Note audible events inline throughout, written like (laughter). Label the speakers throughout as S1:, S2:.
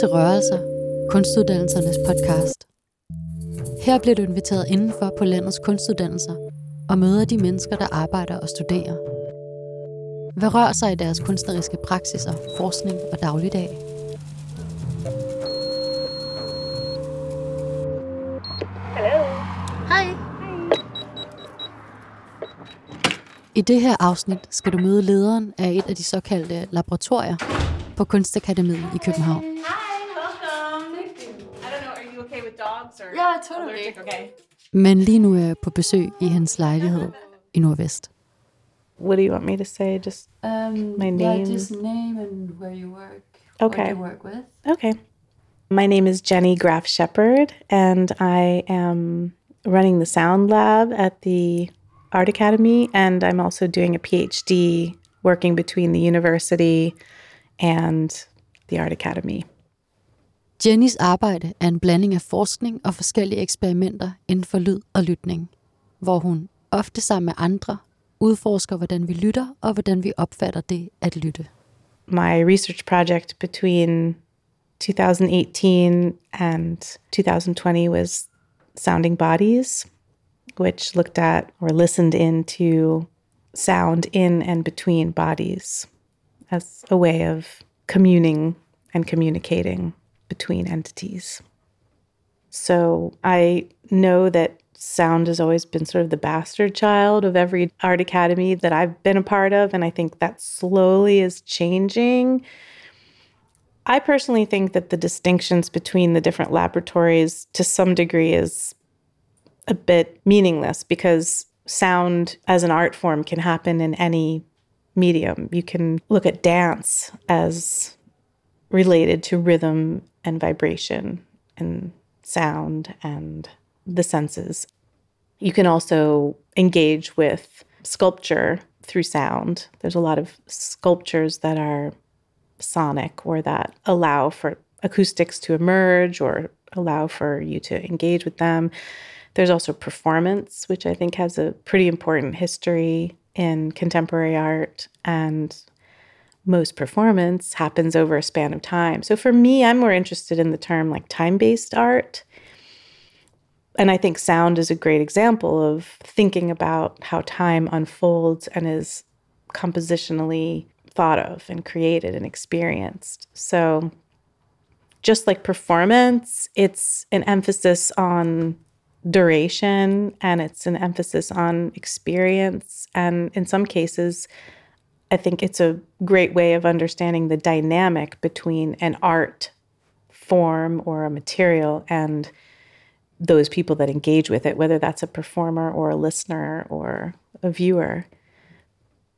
S1: Til Rørelser, kunstuddannelsernes podcast. Her bliver du inviteret indenfor på landets kunstuddannelser og møder de mennesker, der arbejder og studerer. Hvad rører sig i deres kunstneriske praksiser, forskning og dagligdag?
S2: Hej.
S1: I det her afsnit skal du møde lederen af et af de såkaldte laboratorier på Kunstakademiet i København.
S3: Yeah, totally.
S2: allergic? Okay.
S1: Men lige nu er jeg på besøg i hans lejlighed i Nordvest.
S3: What do you want me to say? Just
S4: Um,
S3: My
S4: Yeah,
S3: name.
S4: just name and where you work.
S3: Okay.
S4: What you work with.
S3: okay. My name is Jenny Gräf Sheppard, and I am running the Sound Lab at the Art Academy, and I'm also doing a PhD working between the university and the Art Academy.
S1: Jennys arbejde er en blanding af forskning og forskellige eksperimenter inden for lyd og lytning, hvor hun ofte sammen med andre udforsker, hvordan vi lytter og hvordan vi opfatter det at lytte.
S3: My research project between 2018 and 2020 was Sounding Bodies, which looked at or listened into sound in and between bodies as a way of communing and communicating between entities. So I know that sound has always been sort of the bastard child of every art academy that I've been a part of. And I think that slowly is changing. I personally think that the distinctions between the different laboratories to some degree is a bit meaningless because sound as an art form can happen in any medium. You can look at dance as related to rhythm and vibration and sound and the senses. You can also engage with sculpture through sound. There's a lot of sculptures that are sonic or that allow for acoustics to emerge or allow for you to engage with them. There's also performance, which I think has a pretty important history in contemporary art. And most performance happens over a span of time. So for me, I'm more interested in the term like time based art. And I think sound is a great example of thinking about how time unfolds and is compositionally thought of and created and experienced. So, just like performance, it's an emphasis on duration and it's an emphasis on experience. And in some cases, I think it's a great way of understanding the dynamic between an art form or a material and those people that engage with it, whether that's a performer or a listener or a viewer.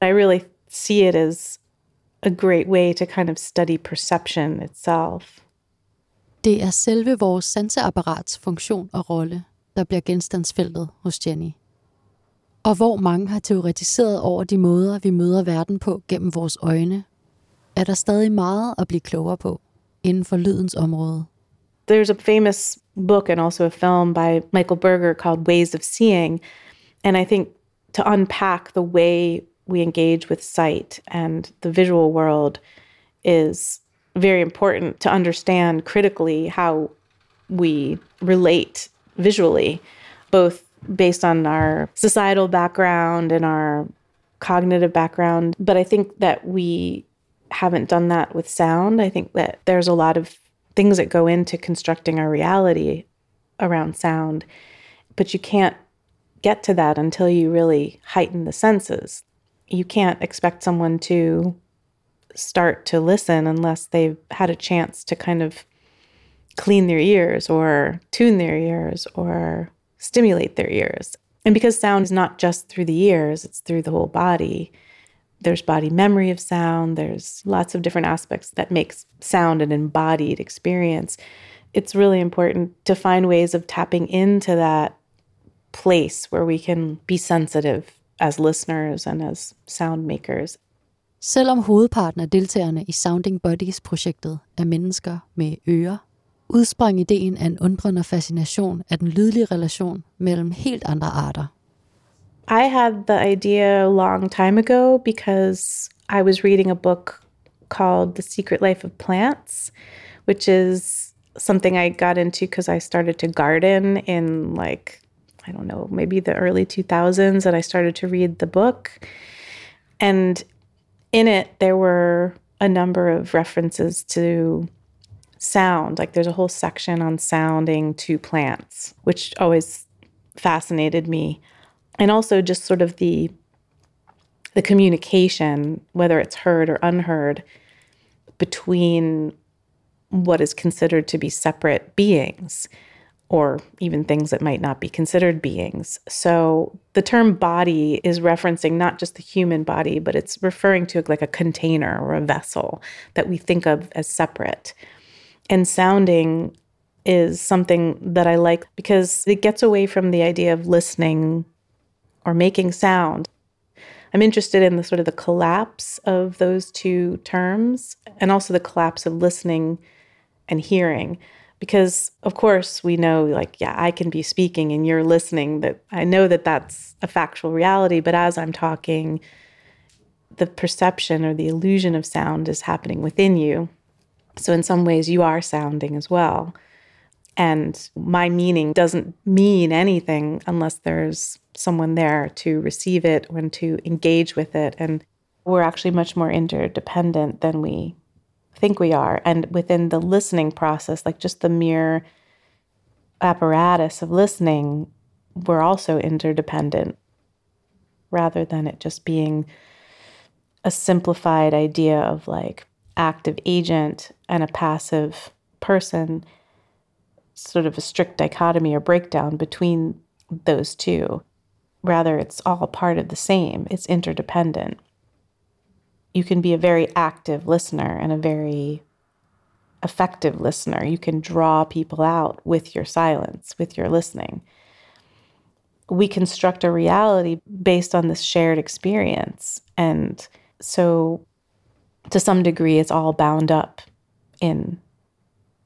S3: I really see it as a great way to kind of study perception itself.
S1: Det er selve vores sanseapparats funktion og rolle, der bliver genstandsfeltet hos Jenny. Og hvor mange har teoretiseret over de måder, vi møder verden på gennem vores øjne, er der stadig meget at blive klogere på inden for lydens område.
S3: There's a famous book and also a film by Michael Berger called Ways of Seeing. And I think to unpack the way we engage with sight and the visual world is very important to understand critically how we relate visually, both based on our societal background and our cognitive background. But I think that we haven't done that with sound. I think that there's a lot of things that go into constructing our reality around sound, but you can't get to that until you really heighten the senses. You can't expect someone to start to listen unless they've had a chance to kind of clean their ears or tune their ears or stimulate their ears. And because sound is not just through the ears, it's through the whole body. There's body memory of sound, there's lots of different aspects that makes sound an embodied experience. It's really important to find ways of tapping into that place where we can be sensitive as listeners and as sound makers.
S1: Selvom hovedparten af deltagerne i Sounding Bodies-projektet er mennesker med ører, udsprang ideen af en fascination af den lydlige relation mellem helt andre arter.
S3: I had the idea a long time ago because I was reading a book called The Secret Life of Plants, which is something I got into because I started to garden in like, I don't know, maybe the early 2000s, and I started to read the book. And in it, there were a number of references to sound. Like there's a whole section on sounding to plants, which always fascinated me. And also just sort of the the communication, whether it's heard or unheard, between what is considered to be separate beings or even things that might not be considered beings. So the term body is referencing not just the human body, but it's referring to like a container or a vessel that we think of as separate. And sounding is something that I like because it gets away from the idea of listening or making sound. I'm interested in the sort of the collapse of those two terms and also the collapse of listening and hearing because of course we know like yeah i can be speaking and you're listening that i know that that's a factual reality but as i'm talking the perception or the illusion of sound is happening within you so in some ways you are sounding as well and my meaning doesn't mean anything unless there's someone there to receive it and to engage with it and we're actually much more interdependent than we think we are. And within the listening process, like just the mere apparatus of listening, we're also interdependent rather than it just being a simplified idea of like active agent and a passive person, sort of a strict dichotomy or breakdown between those two. Rather, it's all part of the same, it's interdependent you can be a very active listener and a very effective listener. You can draw people out with your silence, with your listening. We construct a reality based on this shared experience. And so, to some degree, it's all bound up in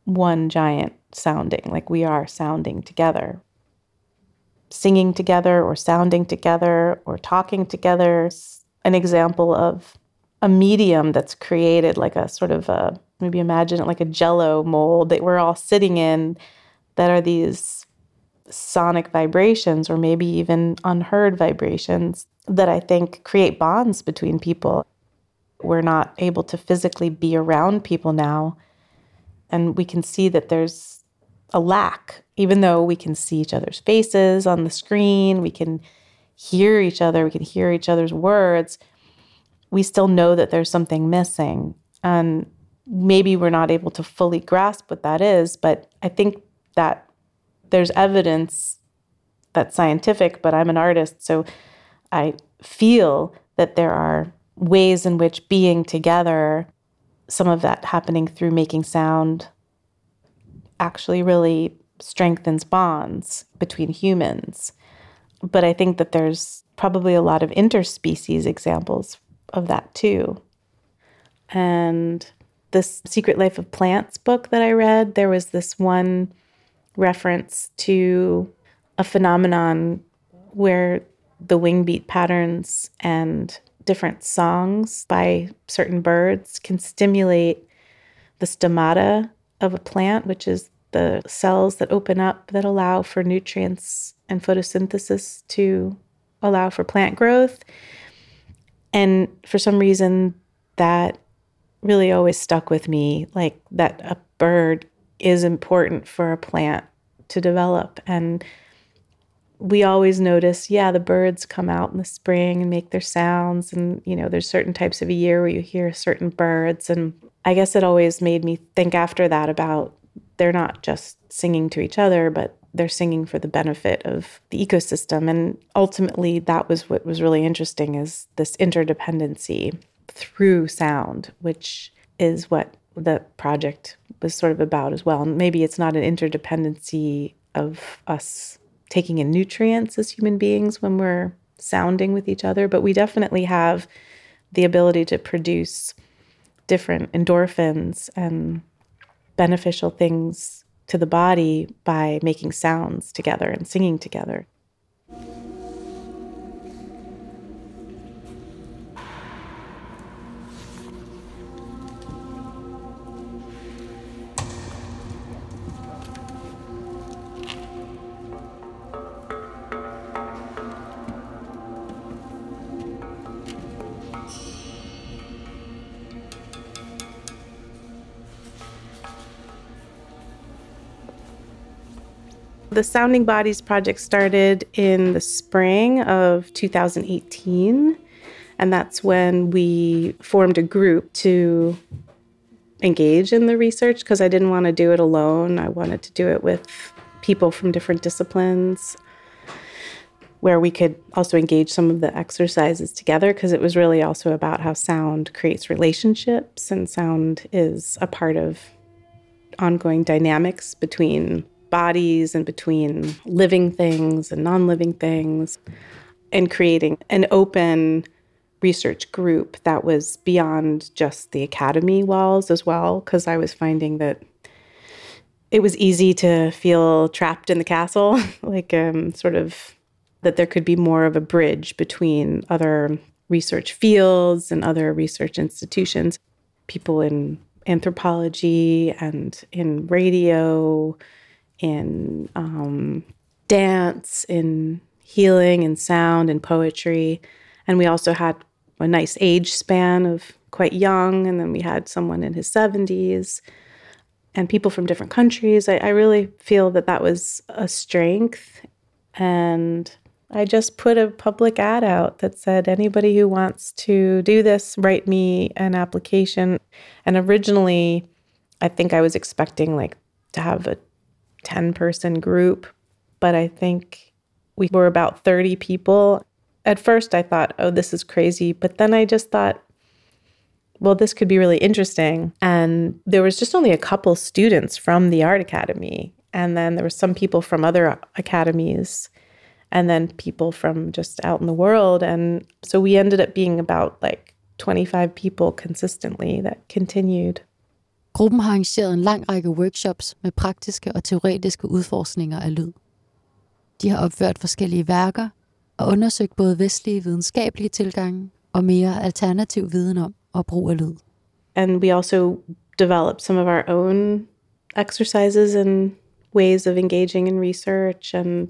S3: one giant sounding, like we are sounding together. Singing together, or sounding together, or talking together. An example of a medium that's created like a sort of a maybe imagine it like a jello mold that we're all sitting in that are these sonic vibrations or maybe even unheard vibrations that I think create bonds between people. We're not able to physically be around people now. And we can see that there's a lack, even though we can see each other's faces on the screen, we can hear each other, we can hear each other's words we still know that there's something missing. And maybe we're not able to fully grasp what that is, but I think that there's evidence that's scientific, but I'm an artist, so I feel that there are ways in which being together, some of that happening through making sound, actually really strengthens bonds between humans. But I think that there's probably a lot of interspecies examples of that too. And this Secret Life of Plants book that I read, there was this one reference to a phenomenon where the wing beat patterns and different songs by certain birds can stimulate the stomata of a plant, which is the cells that open up that allow for nutrients and photosynthesis to allow for plant growth. And for some reason, that really always stuck with me like that a bird is important for a plant to develop. And we always notice, yeah, the birds come out in the spring and make their sounds. And, you know, there's certain types of a year where you hear certain birds. And I guess it always made me think after that about they're not just singing to each other, but they're singing for the benefit of the ecosystem and ultimately that was what was really interesting is this interdependency through sound which is what the project was sort of about as well and maybe it's not an interdependency of us taking in nutrients as human beings when we're sounding with each other but we definitely have the ability to produce different endorphins and beneficial things to the body by making sounds together and singing together. The Sounding Bodies project started in the spring of 2018. And that's when we formed a group to engage in the research because I didn't want to do it alone. I wanted to do it with people from different disciplines where we could also engage some of the exercises together because it was really also about how sound creates relationships and sound is a part of ongoing dynamics between bodies and between living things and non living things, and creating an open research group that was beyond just the academy walls as well, because I was finding that it was easy to feel trapped in the castle, (laughs) like um, sort of that there could be more of a bridge between other research fields and other research institutions, people in anthropology and in radio, in um, dance, in healing and sound and poetry. And we also had a nice age span of quite young, and then we had someone in his 70s and people from different countries. I, I really feel that that was a strength. And I just put a public ad out that said, anybody who wants to do this, write me an application. And originally, I think I was expecting like to have a 10 person group, but I think we were about 30 people. At first, I thought, oh, this is crazy. But then I just thought, well, this could be really interesting. And there was just only a couple students from the Art Academy. And then there were some people from other academies and then people from just out in the world. And so we ended up being about like 25 people consistently that continued.
S1: Gruppen har arrangeret en lang række workshops med praktiske og teoretiske udforskninger af lyd. De har opført forskellige værker og undersøgt både vestlige videnskabelige tilgange og mere alternativ viden om og brug af lyd.
S3: And we also developed some of our own exercises and ways of engaging in research and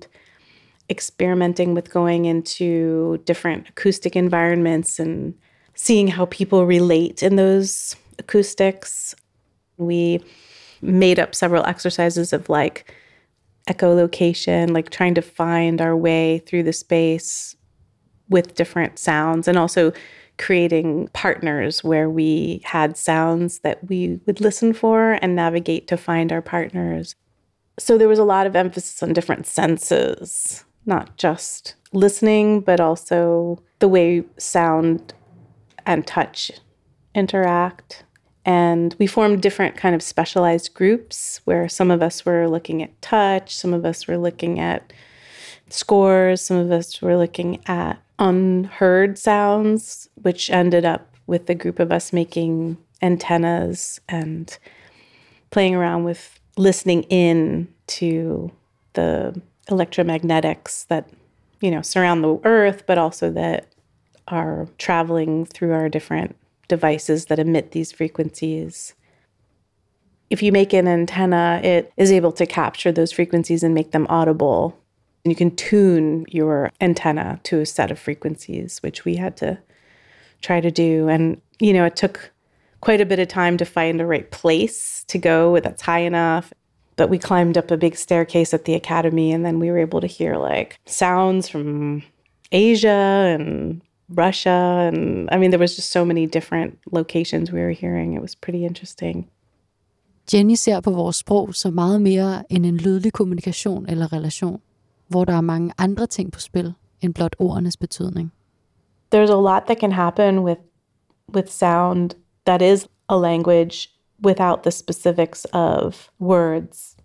S3: experimenting with going into different acoustic environments and seeing how people relate in those acoustics. We made up several exercises of like echolocation, like trying to find our way through the space with different sounds and also creating partners where we had sounds that we would listen for and navigate to find our partners. So there was a lot of emphasis on different senses not just listening, but also the way sound and touch interact. And we formed different kind of specialized groups where some of us were looking at touch, some of us were looking at scores, some of us were looking at unheard sounds, which ended up with the group of us making antennas and playing around with listening in to the electromagnetics that you know surround the earth but also that are traveling through our different devices that emit these frequencies. If you make an antenna it is able to capture those frequencies and make them audible. And you can tune your antenna to a set of frequencies which we had to try to do. And you know it took quite a bit of time to find the right place to go that's high enough. But we climbed up a big staircase at the academy, and then we were able to hear like sounds from Asia and Russia. And I mean, there was just so many different locations we were hearing. It was pretty interesting.
S1: Jenny ser på vores sprog som meget mere end en lydlig kommunikation eller relation, hvor der er mange andre ting på spil end blot ordenes betydning.
S3: There's a lot that can happen with with sound that is a language without the specifics of words.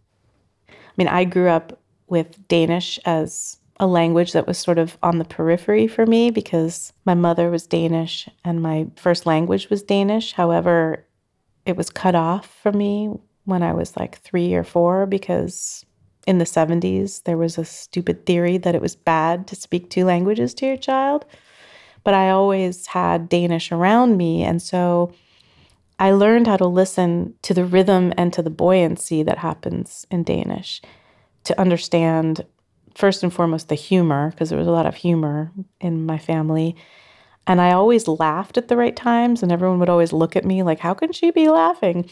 S3: I mean, I grew up with Danish as a language that was sort of on the periphery for me because my mother was Danish and my first language was Danish. However, it was cut off from me when I was like three or four because in the 70s there was a stupid theory that it was bad to speak two languages to your child. But I always had Danish around me. And so I learned how to listen to the rhythm and to the buoyancy that happens in Danish to understand, first and foremost, the humor, because there was a lot of humor in my family. And I always laughed at the right times, and everyone would always look at me like, how can she be laughing?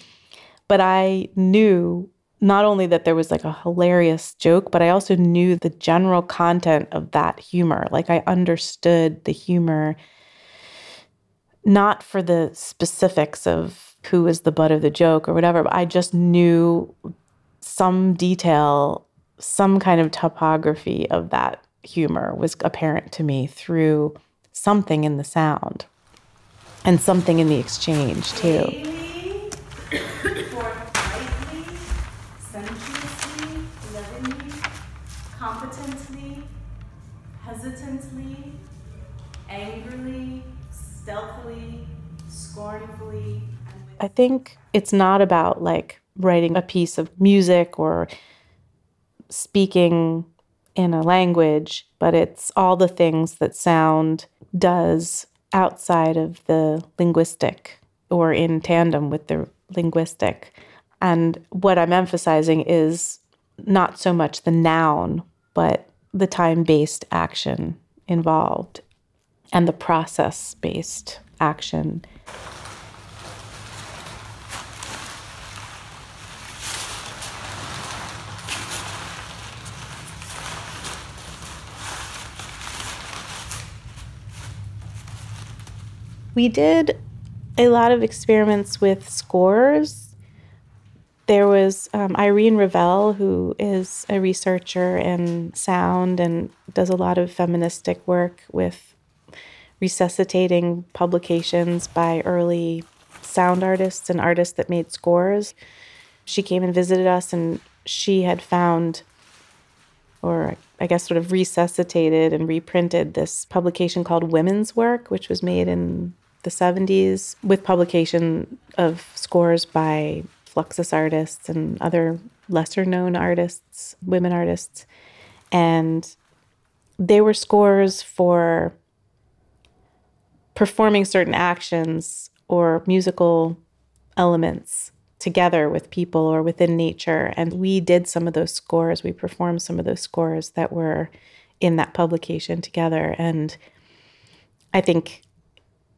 S3: But I knew not only that there was like a hilarious joke, but I also knew the general content of that humor. Like I understood the humor, not for the specifics of who was the butt of the joke or whatever, but I just knew some detail, some kind of topography of that humor was apparent to me through something in the sound and something in the exchange too.
S2: competently, hesitantly, angrily, stealthily, scornfully.
S3: I think it's not about like writing a piece of music or speaking in a language, but it's all the things that sound does outside of the linguistic or in tandem with the linguistic. And what I'm emphasizing is not so much the noun, but the time based action involved and the process based action. We did a lot of experiments with scores. There was um, Irene Revell, who is a researcher in sound and does a lot of feministic work with resuscitating publications by early sound artists and artists that made scores. She came and visited us, and she had found, or I guess, sort of resuscitated and reprinted this publication called Women's Work, which was made in the 70s with publication of scores by Fluxus artists and other lesser known artists, women artists. And they were scores for performing certain actions or musical elements together with people or within nature. And we did some of those scores. We performed some of those scores that were in that publication together. And I think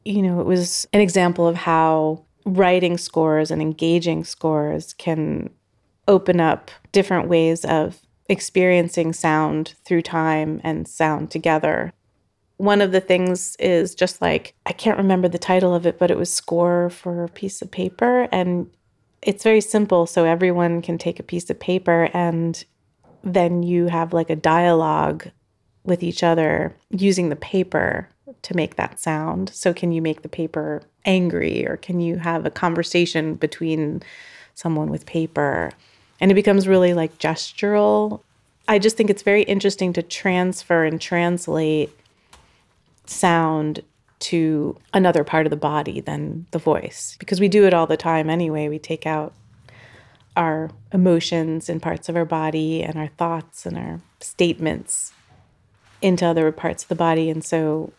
S3: you know, it was an example of how writing scores and engaging scores can open up different ways of experiencing sound through time and sound together. One of the things is just like, I can't remember the title of it, but it was score for a piece of paper. And it's very simple. So everyone can take a piece of paper and then you have like a dialogue with each other using the paper to make that sound. So, can you make the paper angry or can you have a conversation between someone with paper? And it becomes really like gestural. I just think it's very interesting to transfer and translate sound to another part of the body than the voice because we do it all the time anyway. We take out our emotions and parts of our body and our thoughts and our statements into other parts of the body. And so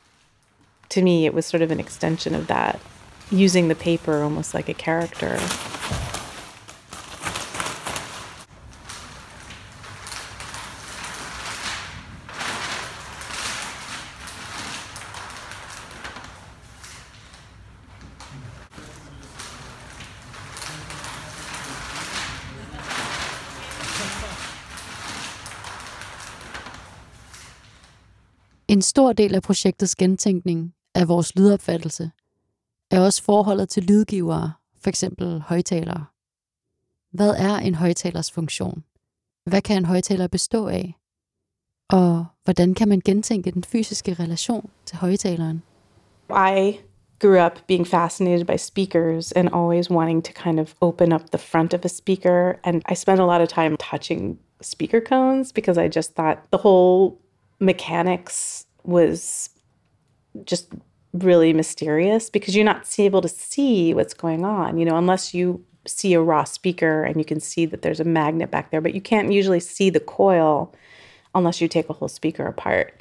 S3: to me, it was sort of an extension of that, using the paper almost like a character.
S1: En stor del af projektets gentænkning af vores lydopfattelse er også forholdet til lydgivere, for eksempel højtalere. Hvad er en højtalers funktion? Hvad kan en højtaler bestå af? Og hvordan kan man gentænke den fysiske relation til højtaleren?
S3: I grew up being fascinated by speakers and always wanting to kind of open up the front of a speaker. And I spent a lot of time touching speaker cones because I just thought the whole mechanics was just really mysterious because you're not able to see what's going on, you know, unless you see a raw speaker and you can see that there's a magnet back there, but you can't usually see the coil unless you take a whole speaker apart.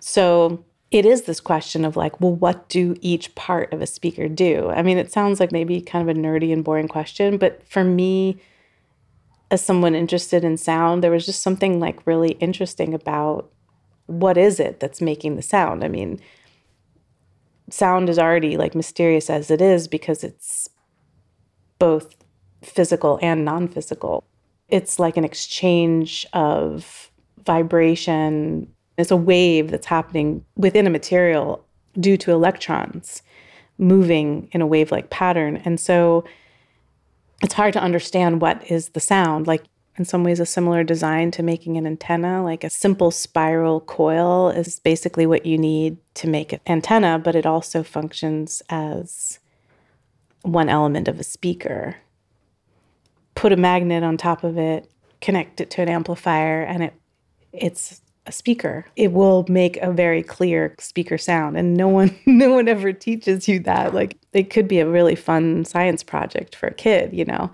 S3: So it is this question of like, well, what do each part of a speaker do? I mean, it sounds like maybe kind of a nerdy and boring question, but for me, as someone interested in sound, there was just something like really interesting about what is it that's making the sound? I mean, sound is already like mysterious as it is because it's both physical and non-physical. it's like an exchange of vibration. It's a wave that's happening within a material due to electrons moving in a wave like pattern. And so it's hard to understand what is the sound. Like, in some ways, a similar design to making an antenna. Like a simple spiral coil is basically what you need to make an antenna, but it also functions as one element of a speaker. Put a magnet on top of it, connect it to an amplifier, and it it's a speaker. It will make a very clear speaker sound. And no one (laughs) no one ever teaches you that. Like it could be a really fun science project for a kid, you know.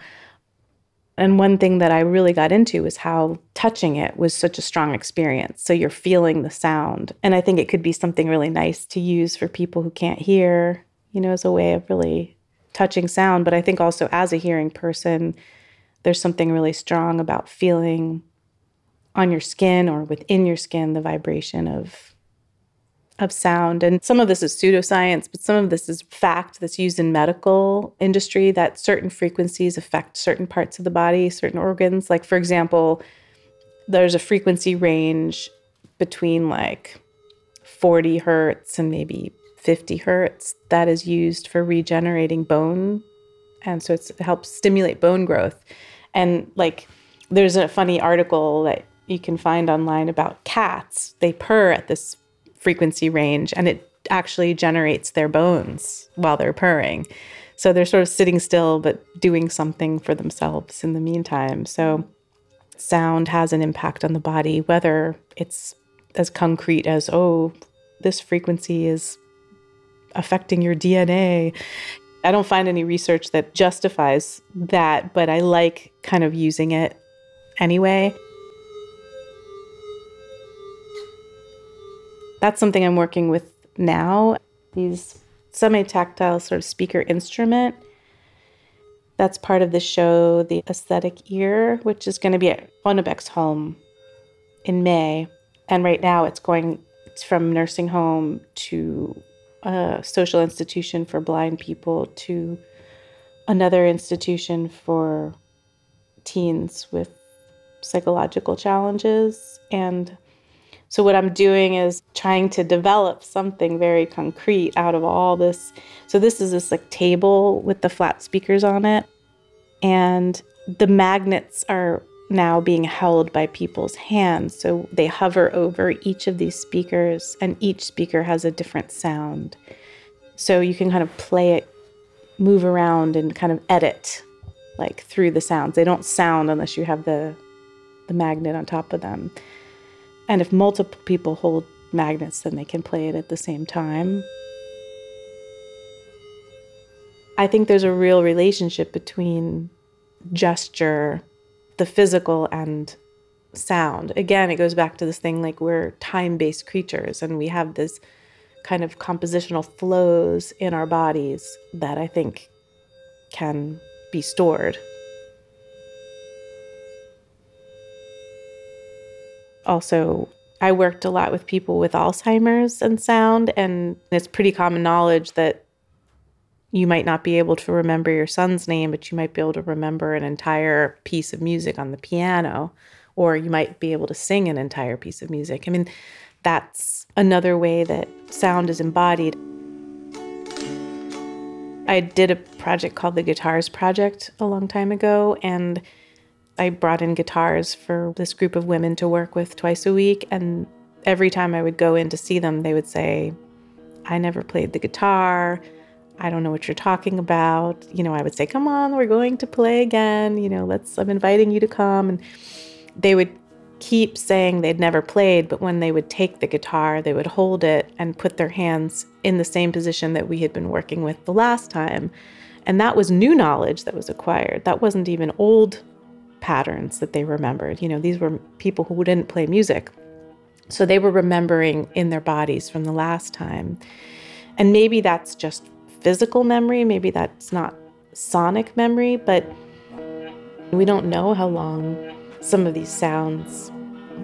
S3: And one thing that I really got into was how touching it was such a strong experience. So you're feeling the sound. And I think it could be something really nice to use for people who can't hear, you know, as a way of really touching sound. But I think also as a hearing person, there's something really strong about feeling on your skin or within your skin the vibration of of sound. And some of this is pseudoscience but some of this is fact that's used in medical industry that certain frequencies affect certain parts of the body certain organs. Like for example there's a frequency range between like 40 hertz and maybe 50 hertz that is used for regenerating bone. And so it helps stimulate bone growth. And like there's a funny article that you can find online about cats. They purr at this frequency range and it actually generates their bones while they're purring. So they're sort of sitting still but doing something for themselves in the meantime. So sound has an impact on the body, whether it's as concrete as, oh, this frequency is affecting your DNA. I don't find any research that justifies that, but I like kind of using it anyway. That's something I'm working with now. These semi tactile sort of speaker instrument. That's part of the show, The Aesthetic Ear, which is going to be at Home in May. And right now it's going from nursing home to a social institution for blind people to another institution for teens with psychological challenges. And so, what I'm doing is trying to develop something very concrete out of all this. So, this is this like table with the flat speakers on it. And the magnets are now being held by people's hands. So, they hover over each of these speakers, and each speaker has a different sound. So, you can kind of play it, move around, and kind of edit like through the sounds. They don't sound unless you have the the magnet on top of them. And if multiple people hold magnets, then they can play it at the same time. I think there's a real relationship between gesture, the physical, and sound. Again, it goes back to this thing like we're time based creatures and we have this kind of compositional flows in our bodies that I think can be stored also I worked a lot with people with Alzheimer's and sound, and it's pretty common knowledge that you might not be able to remember your son's name, but you might be able to remember an entire piece of music on the piano, or you might be able to sing an entire piece of music. I mean, that's another way that sound is embodied. I did a project called the Guitars Project a long time ago, and I brought in guitars for this group of women to work with twice a week. And every time I would go in to see them, they would say, I never played the guitar. I don't know what you're talking about. You know, I would say, Come on, we're going to play again. You know, let's, I'm inviting you to come. And they would keep saying they'd never played, but when they would take the guitar, they would hold it and put their hands in the same position that we had been working with the last time. And that was new knowledge that was acquired. That wasn't even old patterns that they remembered. You know, these were people who didn't play music. So they were remembering in their bodies from the last time. And maybe that's just physical memory, maybe that's not sonic memory, but we don't know how long some of these sounds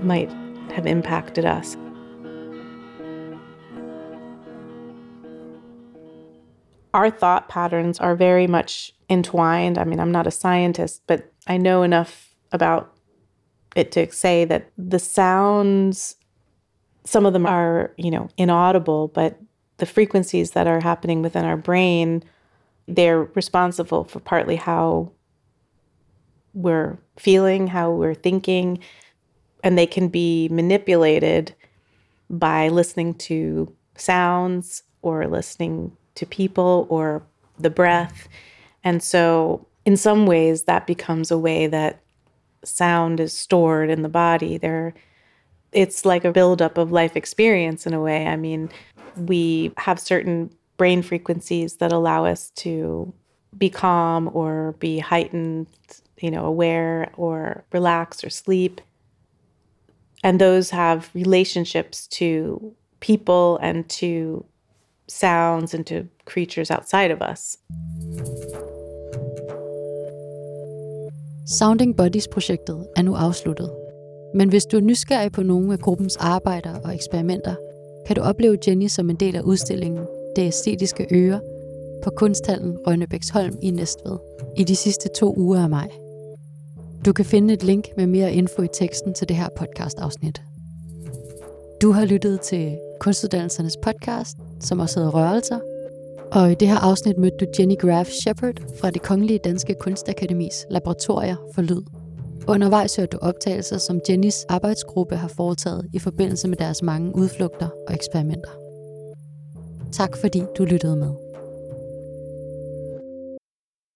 S3: might have impacted us. Our thought patterns are very much entwined. I mean, I'm not a scientist, but I know enough about it to say that the sounds, some of them are, you know, inaudible, but the frequencies that are happening within our brain, they're responsible for partly how we're feeling, how we're thinking, and they can be manipulated by listening to sounds or listening to people or the breath. And so, in some ways, that becomes a way that sound is stored in the body. There, it's like a buildup of life experience in a way. I mean, we have certain brain frequencies that allow us to be calm or be heightened, you know, aware or relax or sleep. And those have relationships to people and to sounds and to creatures outside of us.
S1: Sounding Bodies-projektet er nu afsluttet. Men hvis du er nysgerrig på nogle af gruppens arbejder og eksperimenter, kan du opleve Jenny som en del af udstillingen Det æstetiske øre på kunsthallen Rønnebæksholm i Næstved i de sidste to uger af maj. Du kan finde et link med mere info i teksten til det her podcast-afsnit. Du har lyttet til Kunstuddannelsernes podcast, som også hedder Rørelser. Og i det her afsnit mødte du Jenny Graff Shepard fra det Kongelige Danske Kunstakademis Laboratorier for Lyd. Undervejs hørte du optagelser, som Jennys arbejdsgruppe har foretaget i forbindelse med deres mange udflugter og eksperimenter. Tak fordi du lyttede med.